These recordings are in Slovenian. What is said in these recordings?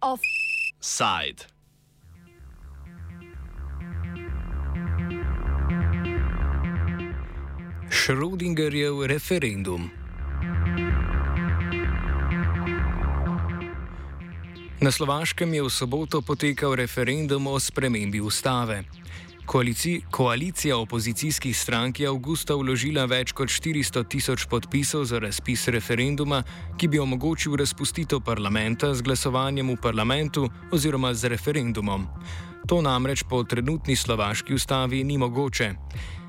Offside. Schrödingerjev referendum. Na Slovaškem je v soboto potekal referendum o spremembi ustave. Koalici, koalicija opozicijskih strank je avgusta vložila več kot 400 tisoč podpisov za razpis referenduma, ki bi omogočil razpustitev parlamenta z glasovanjem v parlamentu oziroma z referendumom. To namreč po trenutni slovaški ustavi ni mogoče.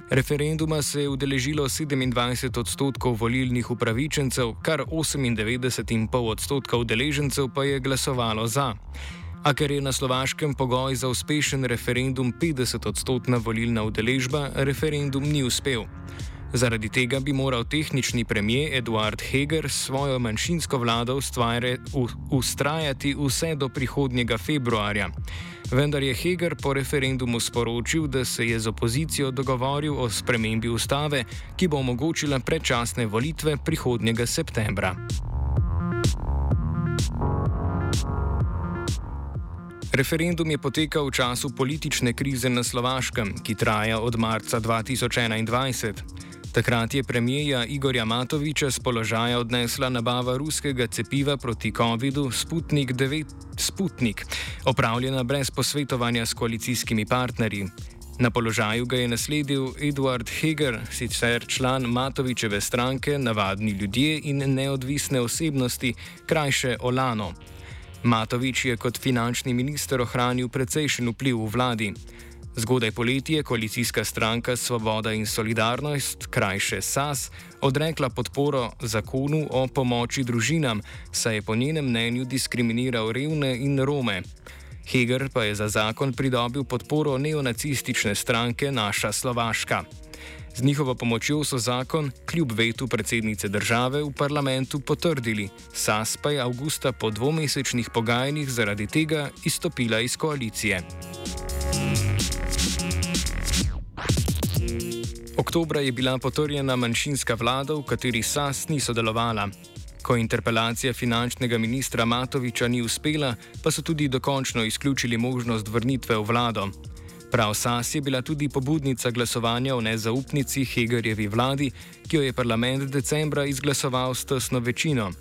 Referenduma se je udeležilo 27 odstotkov volilnih upravičencev, kar 98,5 odstotka udeležencev pa je glasovalo za. A ker je na slovaškem pogoj za uspešen referendum 50-odstotna volilna udeležba, referendum ni uspel. Zaradi tega bi moral tehnični premijer Eduard Heger svojo manjšinsko vlado ustrajati vse do prihodnjega februarja. Vendar je Heger po referendumu sporočil, da se je z opozicijo dogovoril o spremembi ustave, ki bo omogočila predčasne volitve prihodnjega septembra. Referendum je potekal v času politične krize na Slovaškem, ki traja od marca 2021. Takrat je premijeja Igorja Matoviča z položaja odnesla nabava ruskega cepiva proti COVID-u Sputnik 9 Sputnik, opravljena brez posvetovanja s koalicijskimi partnerji. Na položaju ga je nasledil Eduard Heger, sicer član Matovičeve stranke Navadni ljudje in neodvisne osebnosti, krajše Olano. Matovič je kot finančni minister ohranil precejšen vpliv v vladi. Zgodaj poleti je koalicijska stranka Svoboda in Solidarnost, krajše SAS, odrekla podporo zakonu o pomoči družinam, saj je po njenem mnenju diskriminiral revne in Rome. Heger pa je za zakon pridobil podporo neonacistične stranke Naša Slovaška. Z njihovo pomočjo so zakon, kljub vetu predsednice države, v parlamentu potrdili. SAS pa je avgusta po dvomesečnih pogajanjih zaradi tega izstopila iz koalicije. Oktobra je bila potrjena manjšinska vlada, v kateri SAS ni sodelovala. Ko interpelacija finančnega ministra Matoviča ni uspela, pa so tudi dokončno izključili možnost vrnitve v vlado. Prav SAS je bila tudi pobudnica glasovanja o nezaupnici Hegerjevi vladi, ki jo je parlament decembra izglasoval s tesno večino.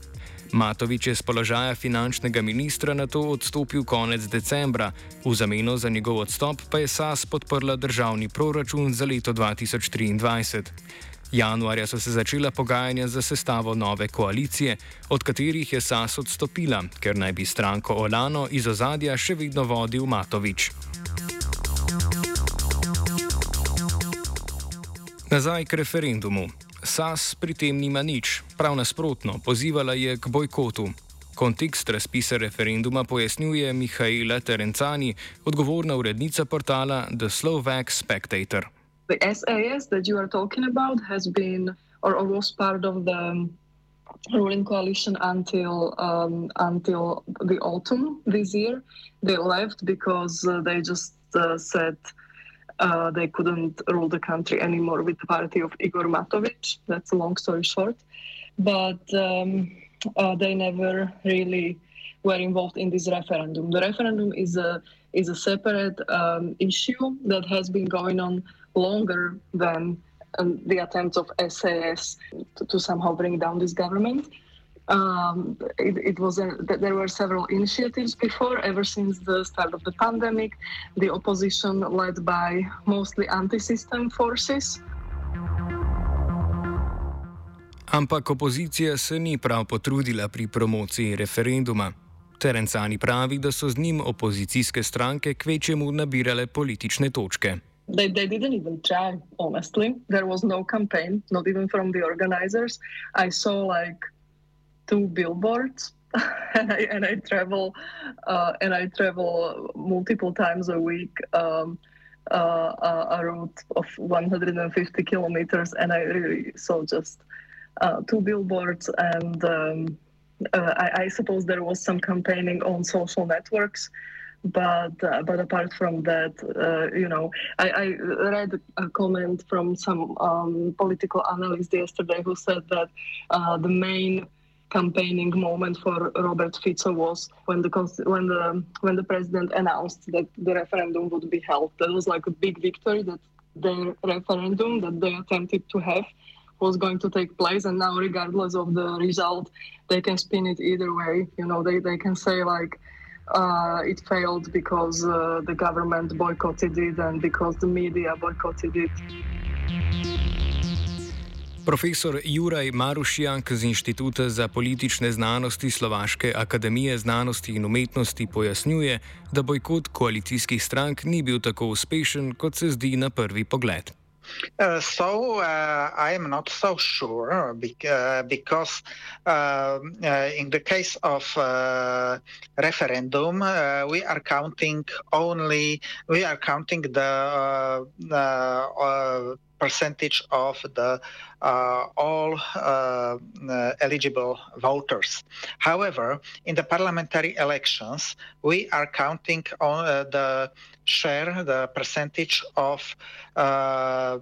Matovič je z položaja finančnega ministra na to odstopil konec decembra, v zameno za njegov odstop pa je SAS podprla državni proračun za leto 2023. Januarja so se začela pogajanja za sestavo nove koalicije, od katerih je SAS odstopila, ker naj bi stranko Olano iz ozadja še vedno vodil Matovič. Nazaj k referendumu. SAS pri tem nima nič, prav nasprotno, pozivala je k bojkotu. Kontekst razpisa referenduma pojasnjuje Mihajla Terencani, odgovorna urednica portala The Slovak Spectator. The SAS that you are talking about has been or, was part of the ruling coalition until um, until the autumn this year. They left because uh, they just uh, said uh, they couldn't rule the country anymore with the party of Igor Matovic. That's a long story short. But um, uh, they never really were involved in this referendum. The referendum is a is a separate um, issue that has been going on longer than um, the attempts of SAS to, to somehow bring down this government. Um, it, it, was a, there were several initiatives before, ever since the start of the pandemic. The opposition, led by mostly anti-system forces. Ampak opozicija se ni prav potrudila pri promociji referenduma. Terencani pravi, da so z njim opozicijske stranke kvečemu nabirale politične točke. They, they didn't even try, honestly. There was no campaign, not even from the organizers. I saw like two billboards and I and I travel uh, and I travel multiple times a week um, uh, a route of 150 kilometers, and I really saw just uh, two billboards, and um, uh, I, I, suppose there was some campaigning on social networks. but uh, but apart from that, uh, you know, I, I, read a comment from some um, political analyst yesterday who said that the main campaigning moment for Robert Fico was when the when the when the president announced that the referendum would be held. That was like a big victory that the referendum that they attempted to have was going to take place and now regardless of the result they can spin it either way you know they, they can say like uh, it failed because uh, the government boycotted it and because the media boycotted it. Profesor Juraj Marušjak z Inštituta za politične znanosti Slovaške akademije znanosti in umetnosti pojasnjuje, da bojkot koalicijskih strank ni bil tako uspešen, kot se zdi na prvi pogled. Uh, so uh, I am not so sure uh, because um, uh, in the case of uh, referendum uh, we are counting only we are counting the percentage of the uh, all uh, uh, eligible voters. However, in the parliamentary elections, we are counting on the share, the percentage of the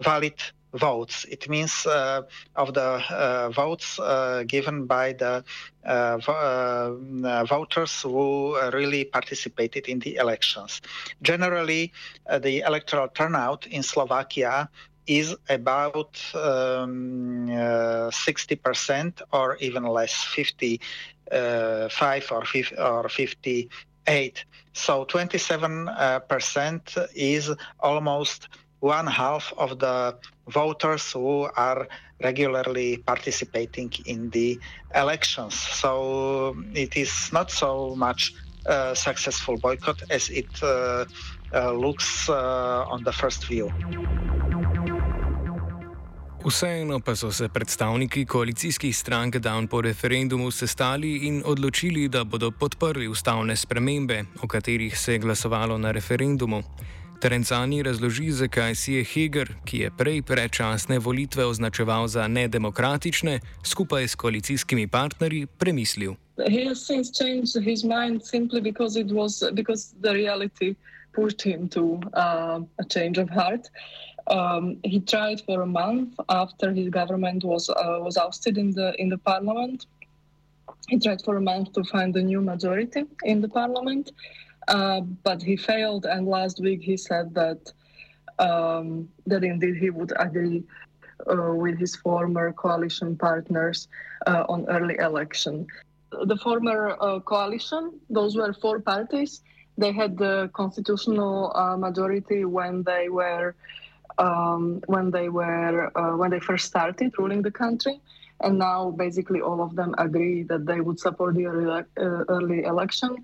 valid votes. It means uh, of the uh, votes uh, given by the voters who really participated in the elections. Generally, the electoral turnout in Slovakia is about um, uh, 60% or even less, 55 uh, or, 50, or 58. So 27% is almost one half of the voters who are regularly participating in the elections. So it is not so much a successful boycott as it uh, uh, looks uh, on the first view. Vseeno pa so se predstavniki koalicijskih strank dan po referendumu sestali in odločili, da bodo podprli ustavne spremembe, o katerih se je glasovalo na referendumu. Terencani razloži, zakaj si je Heger, ki je prej predčasne volitve označeval za nedemokratične, skupaj s koalicijskimi partnerji premislil. He has since changed his mind simply because it was because the reality pushed him to uh, a change of heart. Um, he tried for a month after his government was uh, was ousted in the in the parliament. He tried for a month to find a new majority in the parliament. Uh, but he failed, and last week he said that um, that indeed he would agree uh, with his former coalition partners uh, on early election. The former uh, coalition, those were four parties. They had the constitutional uh, majority when they were um, when they were when they first started ruling the country and now basically all of them agree that they would support the early, uh, early election.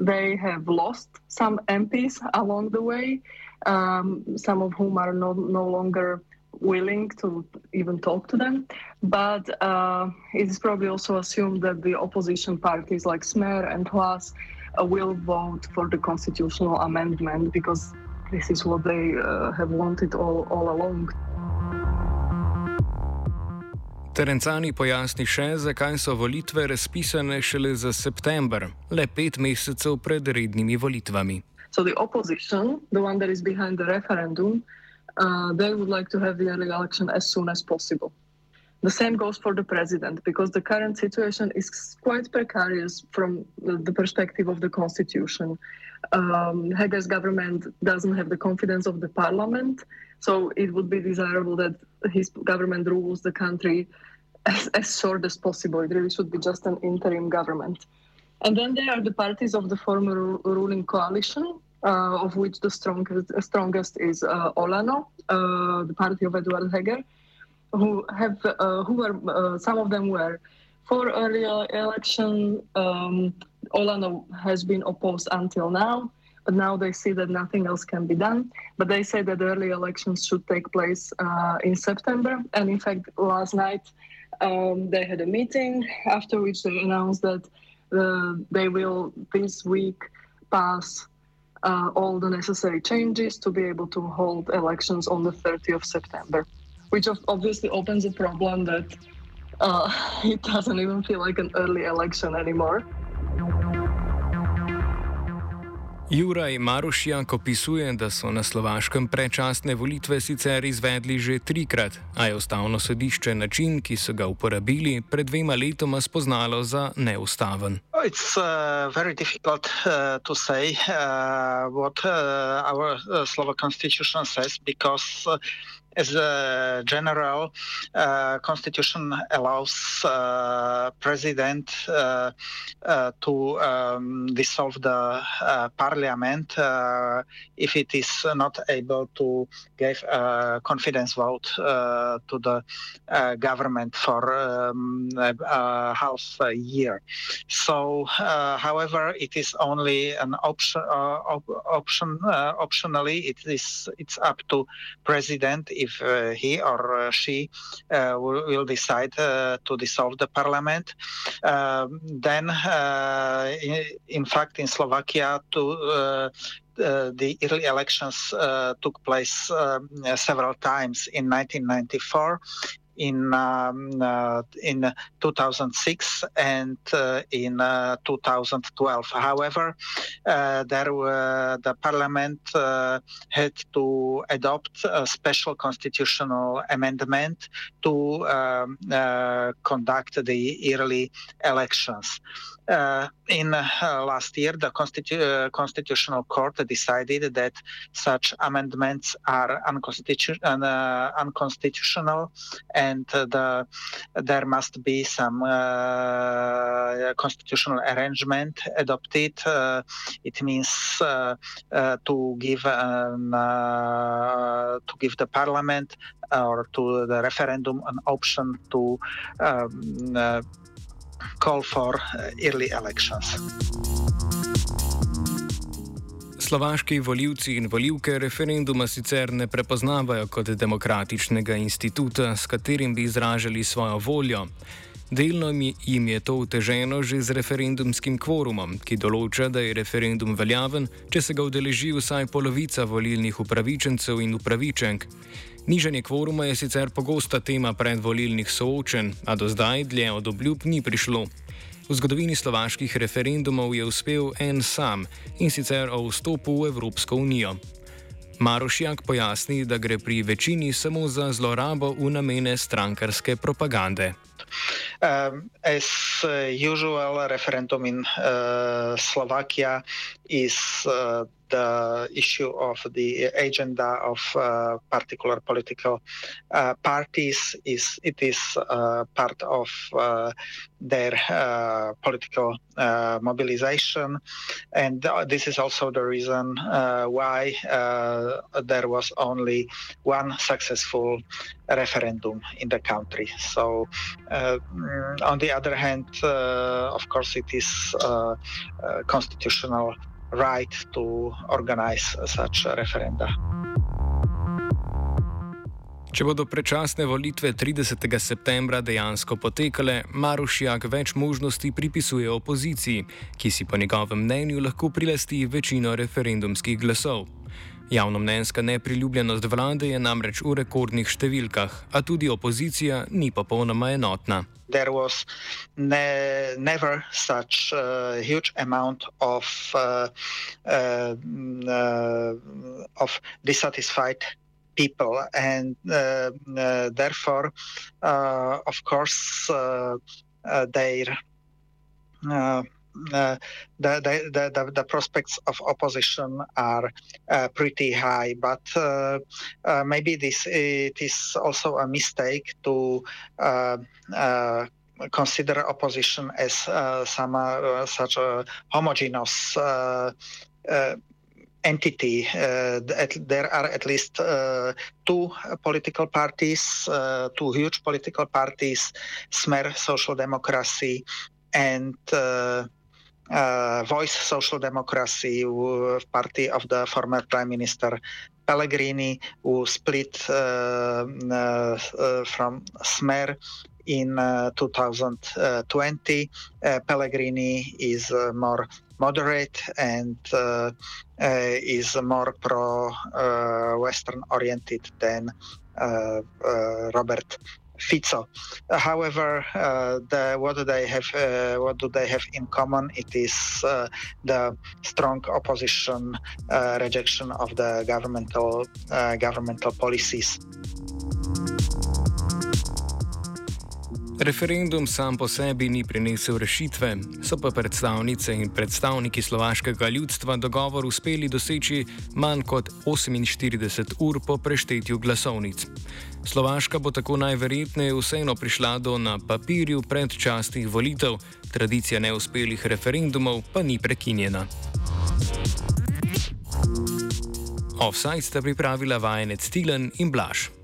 They have lost some MPs along the way, um, some of whom are no, no longer willing to even talk to them. But uh, it is probably also assumed that the opposition parties like Smer and Hlas uh, will vote for the constitutional amendment because this is what they uh, have wanted all, all along. Terencani pojasni še, zakaj so volitve razpisane šele za september, le pet mesecev pred rednimi volitvami. So the opposition, the one that is behind the referendum, uh, they would like to have the early election as soon as possible. The same goes for the president, because the current situation is quite precarious from the, perspective of the constitution. Um, Heger's government doesn't have the confidence of the parliament, so it would be desirable that his government rules the country as, as short as possible. It really should be just an interim government. And then there are the parties of the former ruling coalition, uh, of which the strongest, strongest is uh, Olano, uh, the party of Eduard Heger, who have uh, who were uh, some of them were for early election. Um, Olano has been opposed until now, but now they see that nothing else can be done. But they say that early elections should take place uh, in September, and in fact, last night um, they had a meeting after which they announced that uh, they will this week pass uh, all the necessary changes to be able to hold elections on the 30th of September, which obviously opens a problem that uh, it doesn't even feel like an early election anymore. Juraj Marušjak opisuje, da so na slovaškem prečasne volitve sicer izvedli že trikrat, a je ustavno sodišče način, ki so ga uporabili, pred dvema letoma spoznalo za neustaven. It's uh, very difficult uh, to say uh, what uh, our uh, Slovak constitution says because uh, as a general uh, constitution allows uh, president uh, uh to um, dissolve the uh, parliament uh, if it is not able to give a confidence vote to the government for um, half a year. So, however, it is only an option. Op- option optionally, it is it's up to president if if uh, he or uh, she uh, will, will, decide to dissolve the parliament. Um, then, in, in, fact, in Slovakia, to uh, the early elections uh, took place uh, several times in 1994 in um, uh, in 2006 and uh, in uh, 2012. However, there were, the parliament had to adopt a special constitutional amendment to um, conduct the early elections. Uh, in uh, last year, the Constitu- uh, Constitutional Court decided that such amendments are unconstitu- unconstitutional and the, there must be some uh, constitutional arrangement adopted. Uh, it means to give an, to give the parliament or to the referendum an option to um, call for uh, early elections. Slovaški voljivci in voljivke referenduma sicer ne prepoznavajo kot demokratičnega instituta, s katerim bi izražali svojo voljo. Delno jim je to uteženo že z referendumskim kvorumom, ki določa, da je referendum veljaven, če se ga udeleži vsaj polovica volilnih upravičencev in upravičenk. Nižanje kvoruma je sicer pogosta tema predvolilnih soočen, a do zdaj dlje od obljub ni prišlo. V zgodovini slovaških referendumov je uspel en sam in sicer o vstopu v Evropsko unijo. Marošjak pojasni, da gre pri večini samo za zlorabo v namene strankarske propagande. Um, as uh, usual, referendum in uh, Slovakia is uh, the issue of the agenda of uh, particular political uh, parties is it is uh, part of uh, their uh, political uh, mobilization. And this is also the reason why there was only one successful referendum in the country. So on the other hand of course it is constitutional right to organize such referenda. Če bodo predčasne volitve 30. septembra dejansko potekale, Marušjak več možnosti pripisuje opoziciji, ki si po njegovem mnenju lahko prilasti večino referendumskih glasov. Javnomnenjska nepriljubljenost vlade je namreč v rekordnih številkah, a tudi opozicija ni popolnoma enotna. There was ne, never such a huge amount of, uh, uh, uh, of dissatisfied people, and uh, uh, therefore, uh, of course, their uh, the, the, the, the, prospects of opposition are uh, pretty high. But uh, uh maybe this it is also a mistake to uh, uh, consider opposition as some such a homogeneous. entity. At, there are at least two political parties, two huge political parties, Smer Social Democracy and uh, Voice Social Democracy, party of the former Prime Minister Pellegrini, who split uh, from Smer in 2020. Pellegrini is more moderate and is more pro uh, Western oriented than Robert Fico. However, uh, the, what they have, uh, what do they have in common? It is uh, the strong opposition, uh, rejection of the governmental uh, governmental policies. Referendum sam po sebi ni prinesel rešitve, so pa predstavnice in predstavniki slovaškega ljudstva dogovor uspeli doseči manj kot 48 ur po preštetju glasovnic. Slovaška bo tako najverjetneje vseeno prišla do na papirju predčasnih volitev, tradicija neuspelih referendumov pa ni prekinjena. Offside sta pripravila vajenec Tilen in Blaž.